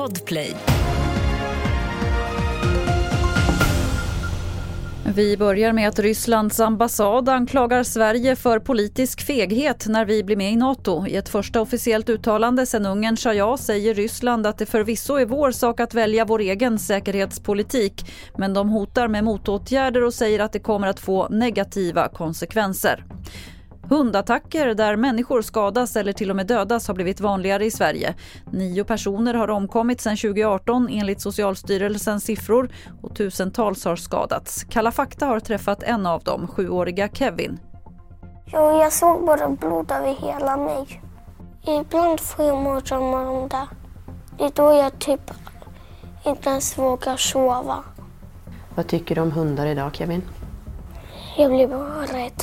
Podplay. Vi börjar med att Rysslands ambassad anklagar Sverige för politisk feghet när vi blir med i Nato. I ett första officiellt uttalande sen Ungern sa ja säger Ryssland att det förvisso är vår sak att välja vår egen säkerhetspolitik men de hotar med motåtgärder och säger att det kommer att få negativa konsekvenser. Hundattacker där människor skadas eller till och med dödas har blivit vanligare i Sverige. Nio personer har omkommit sedan 2018 enligt Socialstyrelsens siffror och tusentals har skadats. Kalla fakta har träffat en av dem, sjuåriga Kevin. Jo, jag såg bara blod över hela mig. Ibland får jag mardrömmar om det. Det är då jag typ inte ens vågar sova. Vad tycker du om hundar idag, Kevin? Jag blir bara rädd.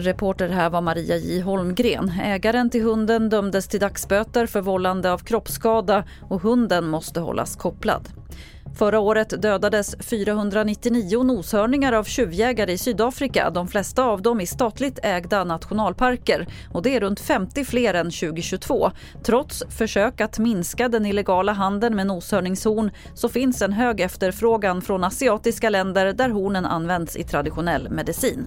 Reporter här var Maria J Holmgren. Ägaren till hunden dömdes till dagsböter för vållande av kroppsskada och hunden måste hållas kopplad. Förra året dödades 499 noshörningar av tjuvjägare i Sydafrika, de flesta av dem i statligt ägda nationalparker. Och det är runt 50 fler än 2022. Trots försök att minska den illegala handeln med noshörningshorn så finns en hög efterfrågan från asiatiska länder där hornen används i traditionell medicin.